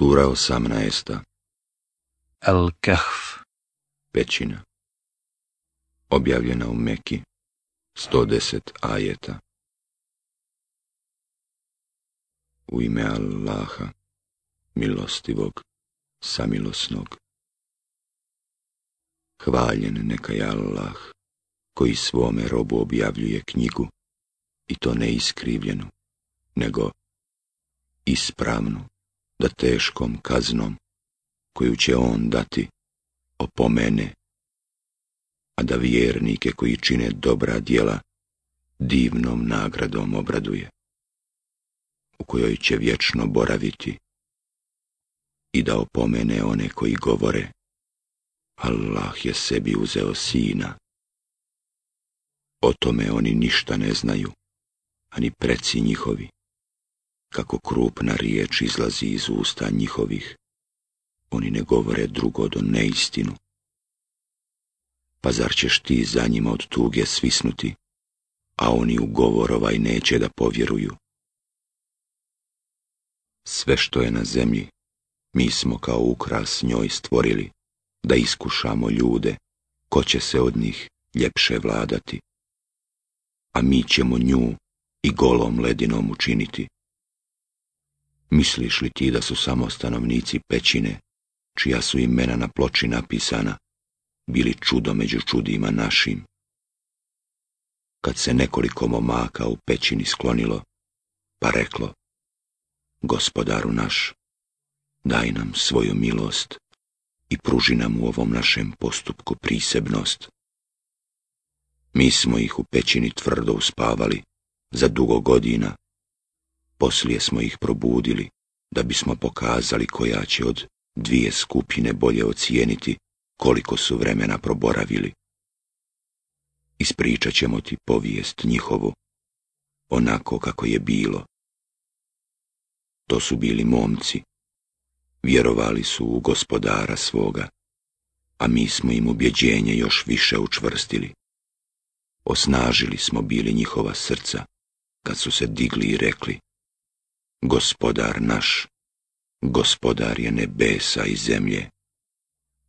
Sura 18. Al-Kahf Pećina Objavljena u Meki 110 ajeta U ime Allaha, milostivog, samilosnog. Hvaljen neka je Allah, koji svome robu objavljuje knjigu, i to ne iskrivljenu, nego ispravnu da teškom kaznom koju će on dati opomene, a da vjernike koji čine dobra djela divnom nagradom obraduje, u kojoj će vječno boraviti i da opomene one koji govore Allah je sebi uzeo sina. O tome oni ništa ne znaju, ani preci njihovi kako krupna riječ izlazi iz usta njihovih. Oni ne govore drugo do neistinu. Pa zar ćeš ti za njima od tuge svisnuti, a oni u govorovaj neće da povjeruju? Sve što je na zemlji, mi smo kao ukras njoj stvorili, da iskušamo ljude, ko će se od njih ljepše vladati. A mi ćemo nju i golom ledinom učiniti, Misliš li ti da su samo stanovnici pećine, čija su imena na ploči napisana, bili čudo među čudima našim? Kad se nekoliko momaka u pećini sklonilo, pa reklo, gospodaru naš, daj nam svoju milost i pruži nam u ovom našem postupku prisebnost. Mi smo ih u pećini tvrdo uspavali za dugo godina, poslije smo ih probudili, da bismo pokazali koja će od dvije skupine bolje ocijeniti koliko su vremena proboravili. Ispričat ćemo ti povijest njihovu, onako kako je bilo. To su bili momci. Vjerovali su u gospodara svoga, a mi smo im ubjeđenje još više učvrstili. Osnažili smo bili njihova srca, kad su se digli i rekli, gospodar naš, gospodar je nebesa i zemlje.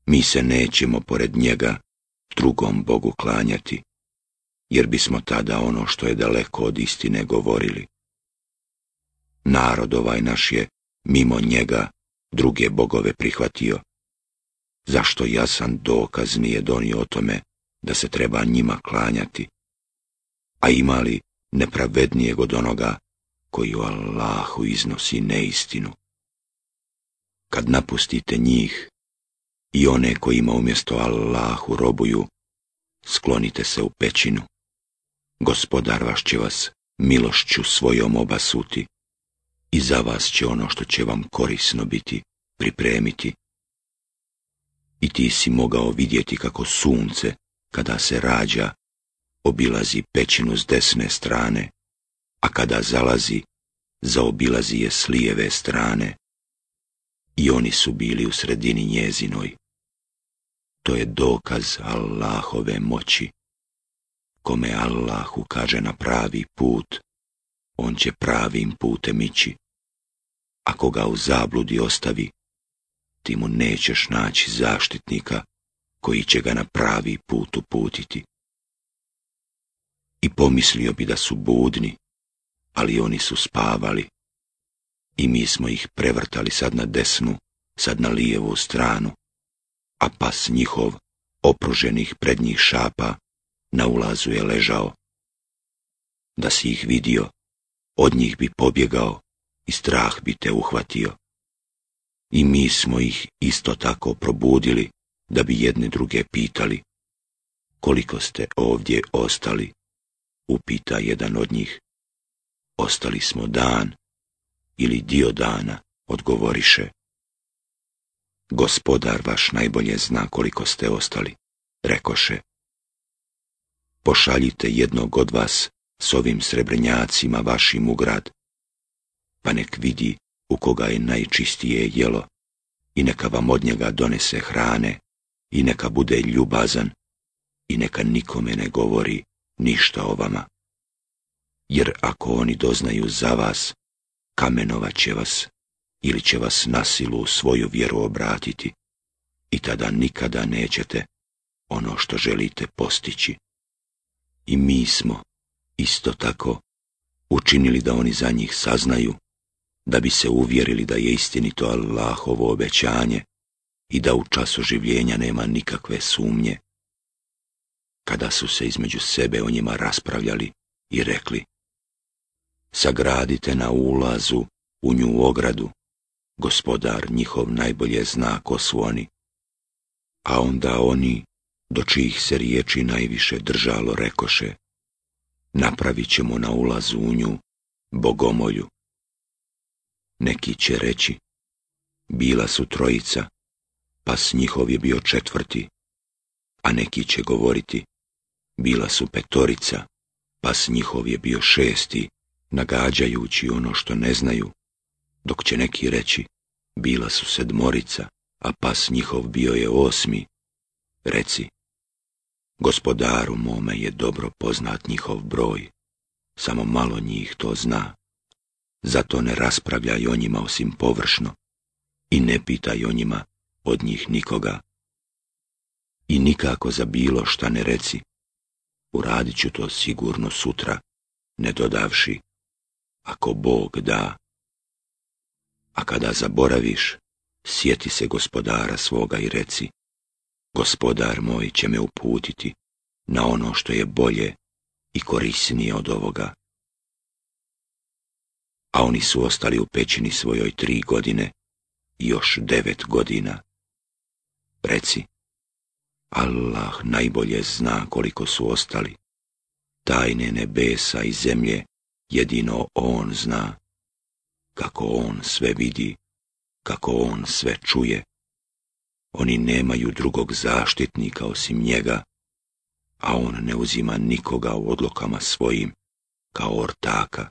Mi se nećemo pored njega drugom Bogu klanjati, jer bismo tada ono što je daleko od istine govorili. Narod ovaj naš je, mimo njega, druge bogove prihvatio. Zašto jasan dokaz nije donio o tome da se treba njima klanjati? A imali nepravednijeg od onoga koji Allahu iznosi neistinu. Kad napustite njih i one kojima umjesto Allahu robuju, sklonite se u pećinu. Gospodar vaš će vas milošću svojom obasuti i za vas će ono što će vam korisno biti pripremiti. I ti si mogao vidjeti kako sunce, kada se rađa, obilazi pećinu s desne strane, a kada zalazi, zaobilazi je s lijeve strane. I oni su bili u sredini njezinoj. To je dokaz Allahove moći. Kome Allah ukaže na pravi put, on će pravim putem ići. Ako ga u zabludi ostavi, ti mu nećeš naći zaštitnika koji će ga na pravi put uputiti. I pomislio bi da su budni, ali oni su spavali. I mi smo ih prevrtali sad na desnu, sad na lijevu stranu, a pas njihov, opruženih prednjih šapa, na ulazu je ležao. Da si ih vidio, od njih bi pobjegao i strah bi te uhvatio. I mi smo ih isto tako probudili, da bi jedne druge pitali. Koliko ste ovdje ostali? Upita jedan od njih ostali smo dan ili dio dana, odgovoriše. Gospodar vaš najbolje zna koliko ste ostali, rekoše. Pošaljite jednog od vas s ovim srebrnjacima vašim u grad, pa nek vidi u koga je najčistije jelo i neka vam od njega donese hrane i neka bude ljubazan i neka nikome ne govori ništa o vama jer ako oni doznaju za vas, kamenovat će vas ili će vas nasilu u svoju vjeru obratiti i tada nikada nećete ono što želite postići. I mi smo, isto tako, učinili da oni za njih saznaju, da bi se uvjerili da je istinito Allahovo obećanje i da u času življenja nema nikakve sumnje. Kada su se između sebe o njima raspravljali i rekli, sagradite na ulazu u nju ogradu, gospodar njihov najbolje zna ko su oni. A onda oni, do čijih se riječi najviše držalo, rekoše, napravit ćemo na ulazu u nju bogomolju. Neki će reći, bila su trojica, pa s njihov je bio četvrti, a neki će govoriti, bila su petorica, pa s njihov je bio šesti, nagađajući ono što ne znaju, dok će neki reći, bila su sedmorica, a pas njihov bio je osmi. Reci, gospodaru mome je dobro poznat njihov broj, samo malo njih to zna. Zato ne raspravljaj o njima osim površno i ne pitaj o njima od njih nikoga. I nikako za bilo šta ne reci. Uradit ću to sigurno sutra, ne dodavši ako Bog da. A kada zaboraviš, sjeti se gospodara svoga i reci, gospodar moj će me uputiti na ono što je bolje i korisnije od ovoga. A oni su ostali u pećini svojoj tri godine i još devet godina. Reci, Allah najbolje zna koliko su ostali, tajne nebesa i zemlje, jedino on zna, kako on sve vidi, kako on sve čuje. Oni nemaju drugog zaštitnika osim njega, a on ne uzima nikoga u odlokama svojim kao ortaka.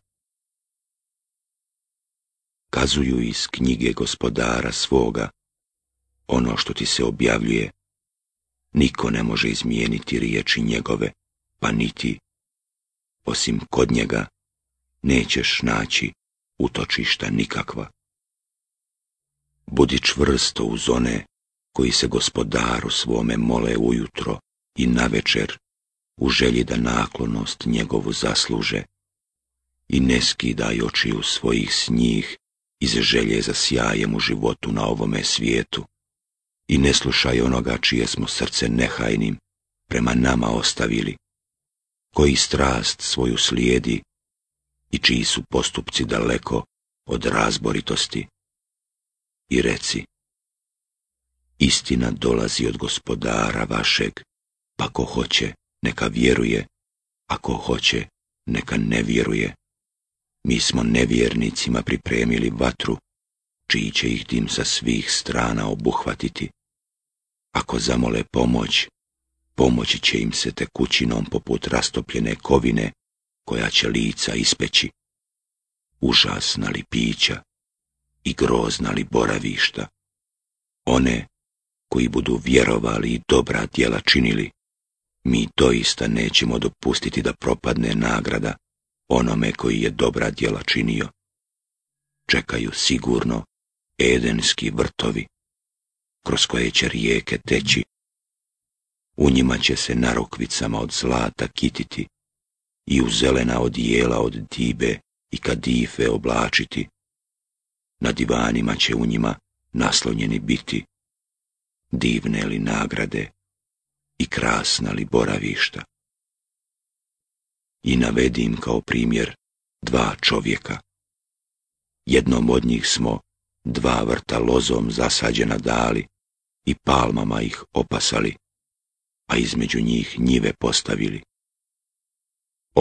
Kazuju iz knjige gospodara svoga ono što ti se objavljuje. Niko ne može izmijeniti riječi njegove, pa niti, osim kod njega, nećeš naći utočišta nikakva. Budi čvrsto uz one koji se gospodaru svome mole ujutro i navečer u želji da naklonost njegovu zasluže i ne skidaj očiju svojih snjih iz želje za sjajem u životu na ovome svijetu i ne slušaj onoga čije smo srce nehajnim prema nama ostavili, koji strast svoju slijedi i čiji su postupci daleko od razboritosti. I reci, istina dolazi od gospodara vašeg, pa ko hoće, neka vjeruje, ako hoće, neka ne vjeruje. Mi smo nevjernicima pripremili vatru, čiji će ih dim sa svih strana obuhvatiti. Ako zamole pomoć, pomoći će im se tekućinom poput rastopljene kovine koja će lica ispeći, užasna li pića i grozna li boravišta. One koji budu vjerovali i dobra djela činili, mi doista nećemo dopustiti da propadne nagrada onome koji je dobra djela činio. Čekaju sigurno edenski vrtovi, kroz koje će rijeke teći. U njima će se narokvicama od zlata kititi i u zelena odijela od dibe i kadife oblačiti. Na divanima će u njima naslonjeni biti, divne li nagrade i krasna li boravišta. I navedim kao primjer dva čovjeka. Jednom od njih smo dva vrta lozom zasađena dali i palmama ih opasali, a između njih njive postavili.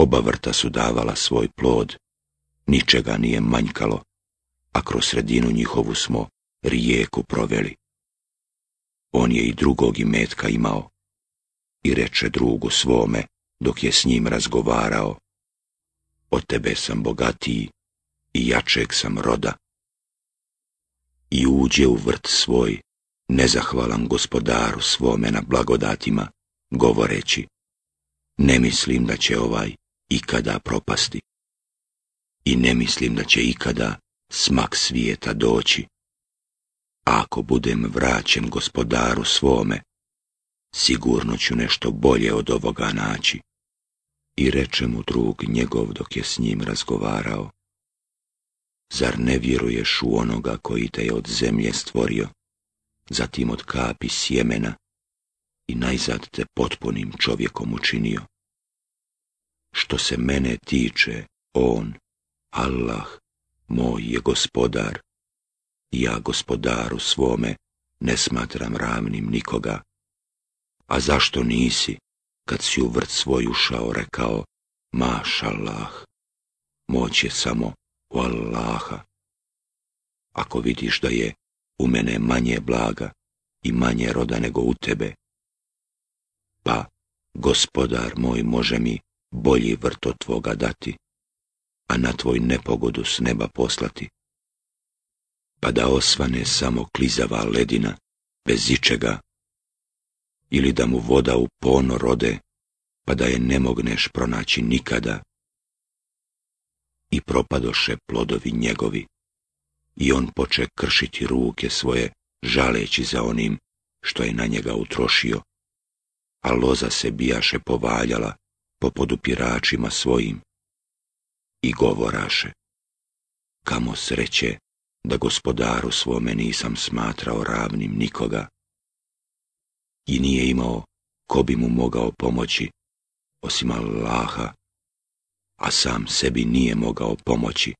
Oba vrta su davala svoj plod, ničega nije manjkalo, a kroz sredinu njihovu smo rijeku proveli. On je i drugog imetka imao i reče drugu svome dok je s njim razgovarao. O tebe sam bogatiji i jačeg sam roda. I uđe u vrt svoj, nezahvalan gospodaru svome na blagodatima, govoreći, ne mislim da će ovaj ikada propasti. I ne mislim da će ikada smak svijeta doći. Ako budem vraćen gospodaru svome, sigurno ću nešto bolje od ovoga naći. I reče mu drug njegov dok je s njim razgovarao. Zar ne vjeruješ u onoga koji te je od zemlje stvorio, zatim od kapi sjemena i najzad te potpunim čovjekom učinio? Što se mene tiče, on, Allah, moj je gospodar. Ja gospodaru svome ne smatram ravnim nikoga. A zašto nisi, kad si u vrt svoj ušao, rekao, maš Allah, moć je samo u Allaha. Ako vidiš da je u mene manje blaga i manje roda nego u tebe, pa gospodar moj može mi bolji vrto tvoga dati, a na tvoj nepogodu s neba poslati, pa da osvane samo klizava ledina, bez ičega, ili da mu voda u pono rode, pa da je ne mogneš pronaći nikada. I propadoše plodovi njegovi, i on poče kršiti ruke svoje, žaleći za onim što je na njega utrošio, a loza se bijaše povaljala, po podupiračima svojim. I govoraše, kamo sreće da gospodaru svome nisam smatrao ravnim nikoga. I nije imao ko bi mu mogao pomoći, osim Allaha, a sam sebi nije mogao pomoći.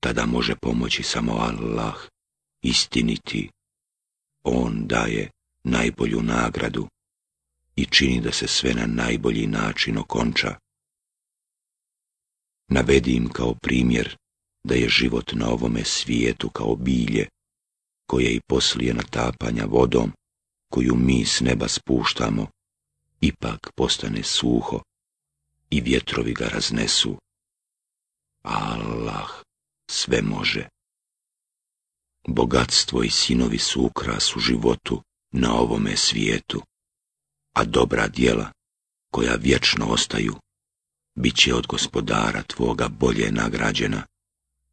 Tada može pomoći samo Allah, istiniti. On daje najbolju nagradu i čini da se sve na najbolji način okonča. Navedi im kao primjer da je život na ovome svijetu kao bilje, koje i poslije natapanja vodom, koju mi s neba spuštamo, ipak postane suho i vjetrovi ga raznesu. Allah sve može. Bogatstvo i sinovi su ukras u životu na ovome svijetu a dobra djela, koja vječno ostaju, bit će od gospodara tvoga bolje nagrađena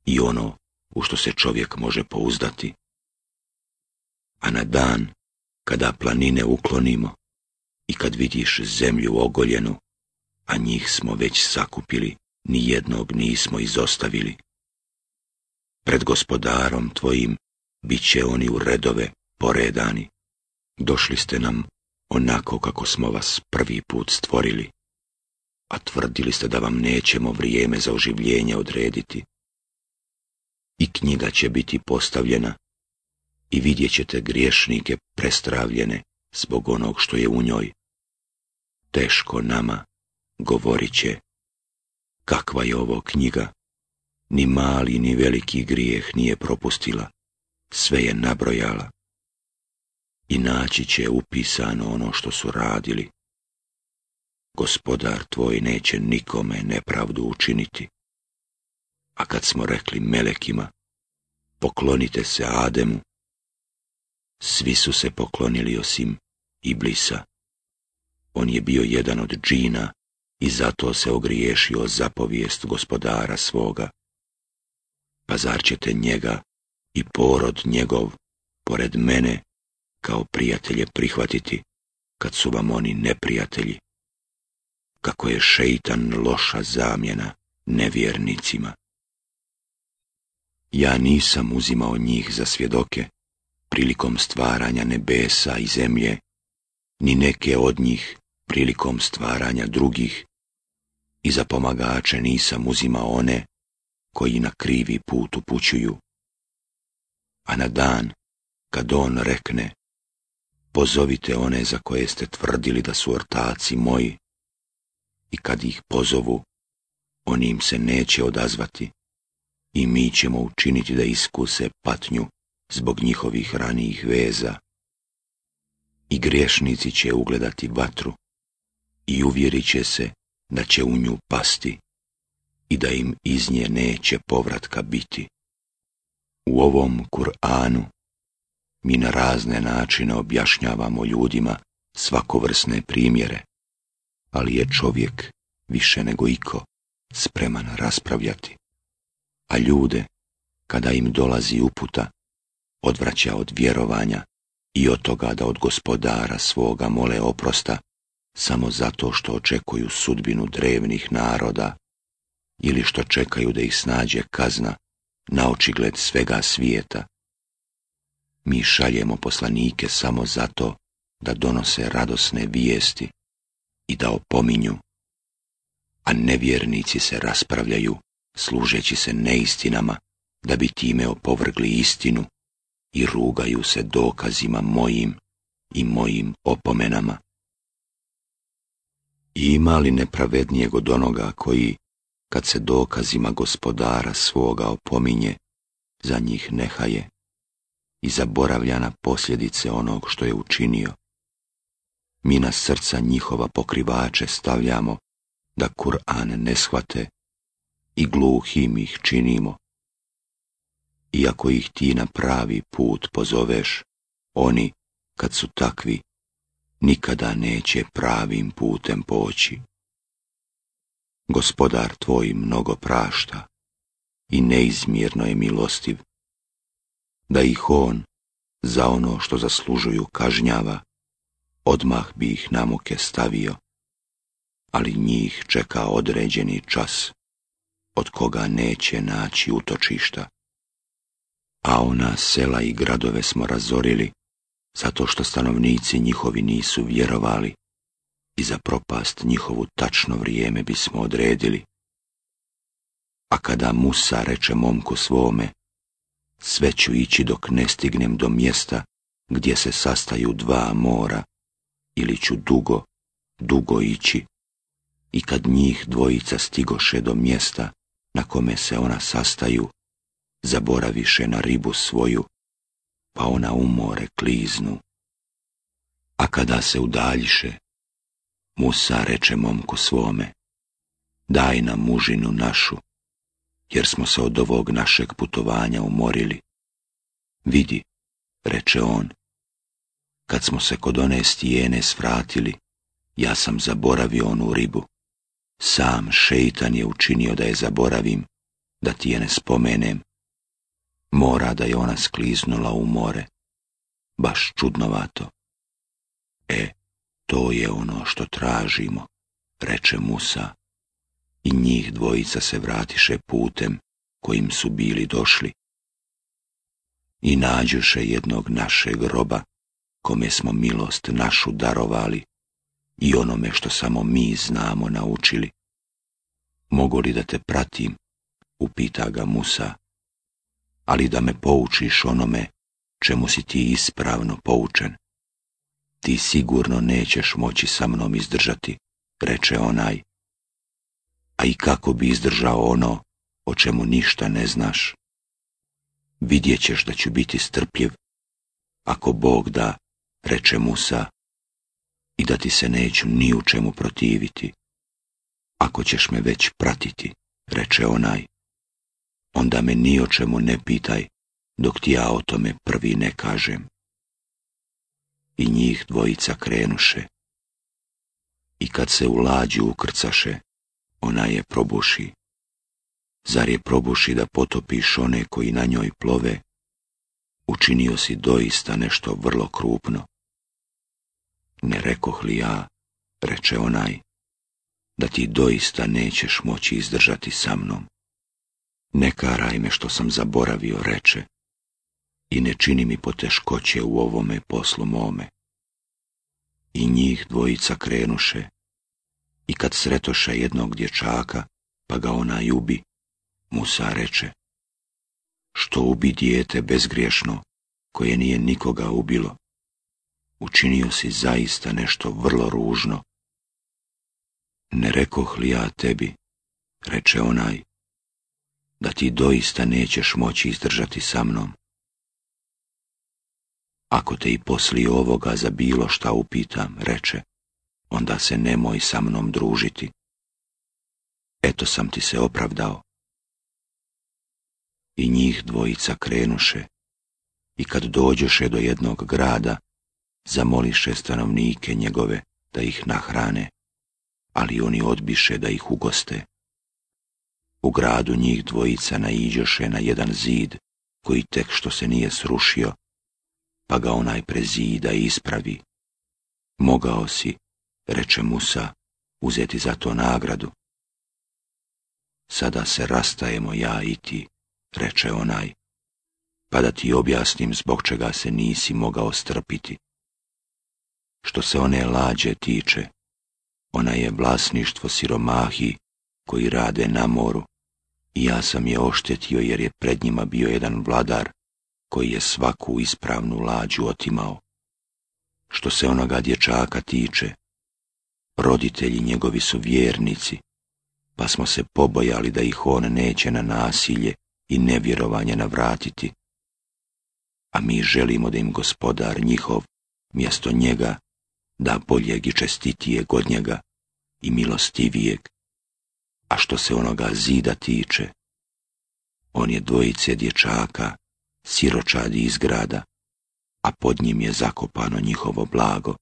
i ono u što se čovjek može pouzdati. A na dan, kada planine uklonimo i kad vidiš zemlju ogoljenu, a njih smo već sakupili, ni jednog nismo izostavili. Pred gospodarom tvojim bit će oni u redove poredani. Došli ste nam onako kako smo vas prvi put stvorili, a tvrdili ste da vam nećemo vrijeme za oživljenje odrediti. I knjiga će biti postavljena i vidjet ćete griješnike prestravljene zbog onog što je u njoj. Teško nama govorit će, kakva je ovo knjiga, ni mali ni veliki grijeh nije propustila, sve je nabrojala i naći će upisano ono što su radili. Gospodar tvoj neće nikome nepravdu učiniti. A kad smo rekli melekima, poklonite se Ademu, svi su se poklonili osim Iblisa. On je bio jedan od džina i zato se ogriješio zapovijest gospodara svoga. Pa zar ćete njega i porod njegov pored mene kao prijatelje prihvatiti, kad su vam oni neprijatelji. Kako je šeitan loša zamjena nevjernicima. Ja nisam uzimao njih za svjedoke prilikom stvaranja nebesa i zemlje, ni neke od njih prilikom stvaranja drugih, i za pomagače nisam uzimao one koji na krivi put upućuju. A na dan, kad on rekne, pozovite one za koje ste tvrdili da su ortaci moji. I kad ih pozovu, oni im se neće odazvati i mi ćemo učiniti da iskuse patnju zbog njihovih ranijih veza. I griješnici će ugledati vatru i uvjerit će se da će u nju pasti i da im iz nje neće povratka biti. U ovom Kur'anu mi na razne načine objašnjavamo ljudima svakovrsne primjere, ali je čovjek više nego iko spreman raspravljati, a ljude, kada im dolazi uputa, odvraća od vjerovanja i od toga da od gospodara svoga mole oprosta samo zato što očekuju sudbinu drevnih naroda ili što čekaju da ih snađe kazna na očigled svega svijeta mi šaljemo poslanike samo zato da donose radosne vijesti i da opominju, a nevjernici se raspravljaju služeći se neistinama da bi time opovrgli istinu i rugaju se dokazima mojim i mojim opomenama. I ima li nepravednijeg od onoga koji, kad se dokazima gospodara svoga opominje, za njih nehaje? i zaboravlja na posljedice onog što je učinio. Mi na srca njihova pokrivače stavljamo da Kur'an ne shvate i gluhim ih činimo. Iako ih ti na pravi put pozoveš, oni, kad su takvi, nikada neće pravim putem poći. Gospodar tvoj mnogo prašta i neizmjerno je milostiv, da ih on za ono što zaslužuju kažnjava, odmah bi ih na muke stavio, ali njih čeka određeni čas, od koga neće naći utočišta. A ona sela i gradove smo razorili, zato što stanovnici njihovi nisu vjerovali i za propast njihovu tačno vrijeme bismo odredili. A kada Musa reče momku svome, sve ću ići dok ne stignem do mjesta gdje se sastaju dva mora, ili ću dugo, dugo ići, i kad njih dvojica stigoše do mjesta na kome se ona sastaju, zaboraviše na ribu svoju, pa ona u more kliznu. A kada se udaljiše, Musa reče momku svome, daj nam mužinu našu, jer smo se od ovog našeg putovanja umorili. Vidi, reče on, kad smo se kod one stijene svratili, ja sam zaboravio onu ribu. Sam šeitan je učinio da je zaboravim, da ti je ne spomenem. Mora da je ona skliznula u more. Baš čudnovato. E, to je ono što tražimo, reče Musa i njih dvojica se vratiše putem kojim su bili došli. I nađuše jednog našeg roba, kome smo milost našu darovali i onome što samo mi znamo naučili. Mogu li da te pratim, upita ga Musa, ali da me poučiš onome čemu si ti ispravno poučen. Ti sigurno nećeš moći sa mnom izdržati, reče onaj a i kako bi izdržao ono o čemu ništa ne znaš. Vidjet ćeš da ću biti strpljiv, ako Bog da, reče Musa, i da ti se neću ni u čemu protiviti. Ako ćeš me već pratiti, reče onaj, onda me ni o čemu ne pitaj, dok ti ja o tome prvi ne kažem. I njih dvojica krenuše. I kad se u lađu ukrcaše, ona je probuši. Zar je probuši da potopiš one koji na njoj plove? Učinio si doista nešto vrlo krupno. Ne rekoh li ja, reče onaj, da ti doista nećeš moći izdržati sa mnom. Ne karaj me što sam zaboravio, reče, i ne čini mi poteškoće u ovome poslu mome. I njih dvojica krenuše, i kad sretoša jednog dječaka, pa ga ona ljubi, Musa reče, što ubi dijete bezgriješno, koje nije nikoga ubilo? Učinio si zaista nešto vrlo ružno. Ne rekoh li ja tebi, reče onaj, da ti doista nećeš moći izdržati sa mnom. Ako te i poslije ovoga za bilo šta upitam, reče, onda se nemoj sa mnom družiti. Eto sam ti se opravdao. I njih dvojica krenuše, i kad dođoše do jednog grada, zamoliše stanovnike njegove da ih nahrane, ali oni odbiše da ih ugoste. U gradu njih dvojica naiđoše na jedan zid, koji tek što se nije srušio, pa ga onaj prezida ispravi. Mogao si, reče Musa, uzeti za to nagradu. Sada se rastajemo ja i ti, reče onaj, pa da ti objasnim zbog čega se nisi mogao strpiti. Što se one lađe tiče, ona je vlasništvo siromahi koji rade na moru i ja sam je oštetio jer je pred njima bio jedan vladar koji je svaku ispravnu lađu otimao. Što se onoga dječaka tiče, roditelji njegovi su vjernici, pa smo se pobojali da ih on neće na nasilje i nevjerovanje navratiti. A mi želimo da im gospodar njihov, mjesto njega, da boljeg i čestitijeg od njega i milostivijeg. A što se onoga zida tiče, on je dvojice dječaka, siročadi iz grada, a pod njim je zakopano njihovo blago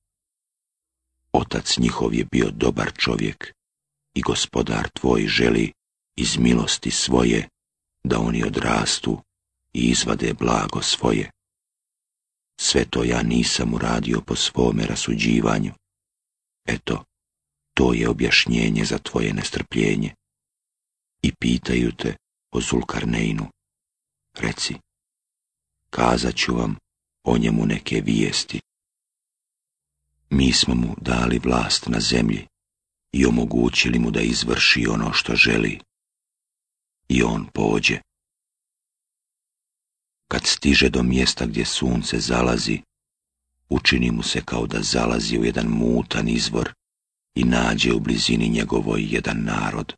otac njihov je bio dobar čovjek i gospodar tvoj želi iz milosti svoje da oni odrastu i izvade blago svoje. Sve to ja nisam uradio po svome rasuđivanju. Eto, to je objašnjenje za tvoje nestrpljenje. I pitaju te o Zulkarneinu. Reci, kazat ću vam o njemu neke vijesti. Mi smo mu dali vlast na zemlji i omogućili mu da izvrši ono što želi. I on pođe. Kad stiže do mjesta gdje sunce zalazi, učini mu se kao da zalazi u jedan mutan izvor i nađe u blizini njegovoj jedan narod.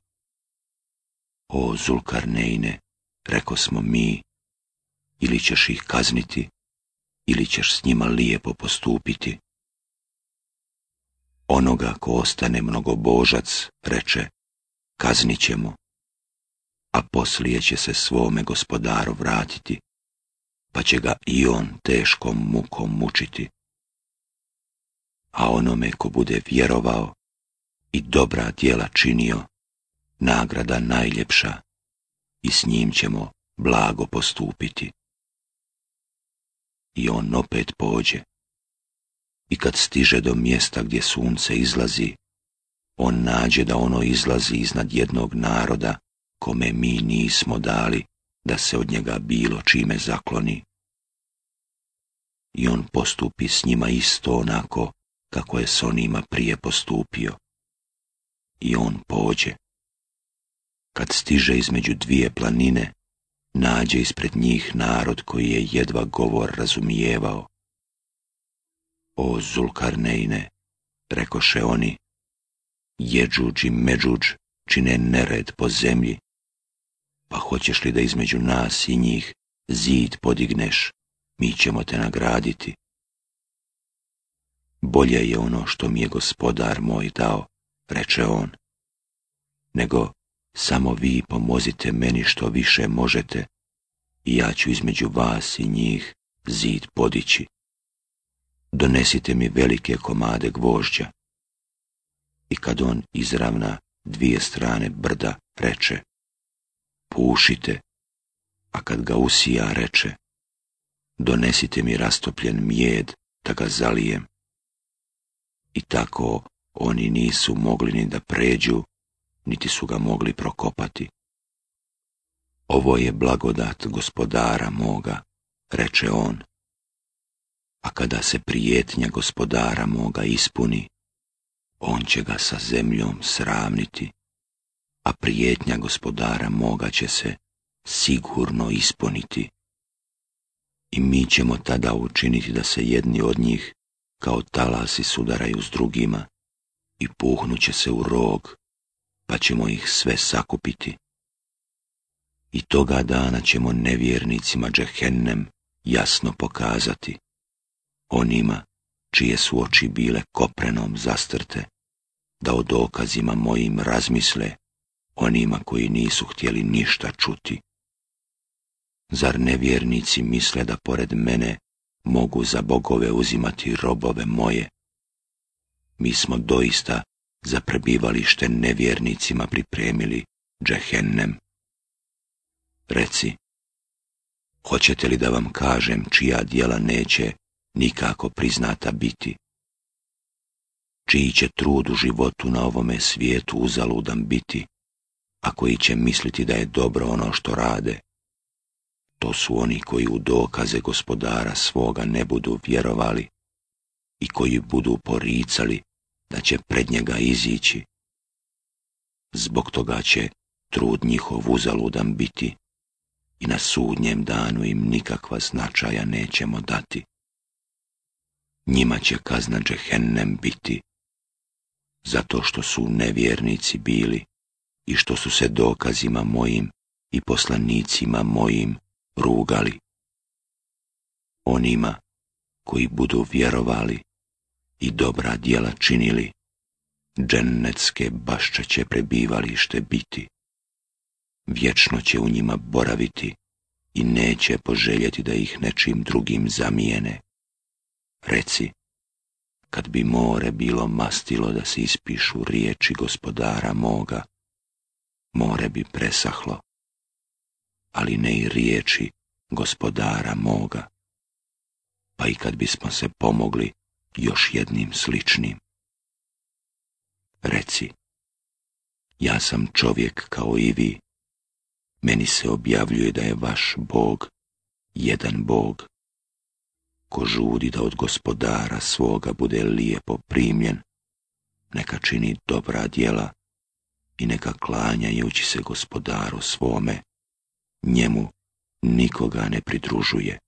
O Zulkarnejne, reko smo mi, ili ćeš ih kazniti, ili ćeš s njima lijepo postupiti. Onoga ko ostane mnogobožac, reče, kaznit ćemo, a poslije će se svome gospodaru vratiti, pa će ga i on teškom mukom mučiti. A onome ko bude vjerovao i dobra djela činio, nagrada najljepša i s njim ćemo blago postupiti. I on opet pođe i kad stiže do mjesta gdje sunce izlazi, on nađe da ono izlazi iznad jednog naroda kome mi nismo dali da se od njega bilo čime zakloni. I on postupi s njima isto onako kako je s onima prije postupio. I on pođe. Kad stiže između dvije planine, nađe ispred njih narod koji je jedva govor razumijevao o Zulkarneine, rekoše oni, jeđuđ i međuđ čine nered po zemlji, pa hoćeš li da između nas i njih zid podigneš, mi ćemo te nagraditi. Bolje je ono što mi je gospodar moj dao, reče on, nego samo vi pomozite meni što više možete i ja ću između vas i njih zid podići donesite mi velike komade gvožđa. I kad on izravna dvije strane brda, reče, pušite, a kad ga usija, reče, donesite mi rastopljen mjed, da ga zalijem. I tako oni nisu mogli ni da pređu, niti su ga mogli prokopati. Ovo je blagodat gospodara moga, reče on a kada se prijetnja gospodara moga ispuni, on će ga sa zemljom sravniti, a prijetnja gospodara moga će se sigurno ispuniti. I mi ćemo tada učiniti da se jedni od njih kao talasi sudaraju s drugima i puhnuće se u rog, pa ćemo ih sve sakupiti. I toga dana ćemo nevjernicima džehennem jasno pokazati onima čije su oči bile koprenom zastrte, da o dokazima mojim razmisle onima koji nisu htjeli ništa čuti. Zar nevjernici misle da pored mene mogu za bogove uzimati robove moje? Mi smo doista za prebivalište nevjernicima pripremili džehennem. Reci, hoćete li da vam kažem čija dijela neće nikako priznata biti. Čiji će trud u životu na ovome svijetu uzaludan biti, a koji će misliti da je dobro ono što rade. To su oni koji u dokaze gospodara svoga ne budu vjerovali i koji budu poricali da će pred njega izići. Zbog toga će trud njihov uzaludan biti i na sudnjem danu im nikakva značaja nećemo dati njima će kazna džehennem biti, zato što su nevjernici bili i što su se dokazima mojim i poslanicima mojim rugali. Onima koji budu vjerovali i dobra djela činili, džennetske bašće će prebivalište biti. Vječno će u njima boraviti i neće poželjeti da ih nečim drugim zamijene. Reci, kad bi more bilo mastilo da se ispišu riječi gospodara moga, more bi presahlo, ali ne i riječi gospodara moga. Pa i kad bismo se pomogli još jednim sličnim. Reci, ja sam čovjek kao i vi, meni se objavljuje da je vaš Bog jedan Bog, Ko žudi da od gospodara svoga bude lijepo primljen, neka čini dobra djela i neka klanjajući se gospodaru svome, njemu nikoga ne pridružuje.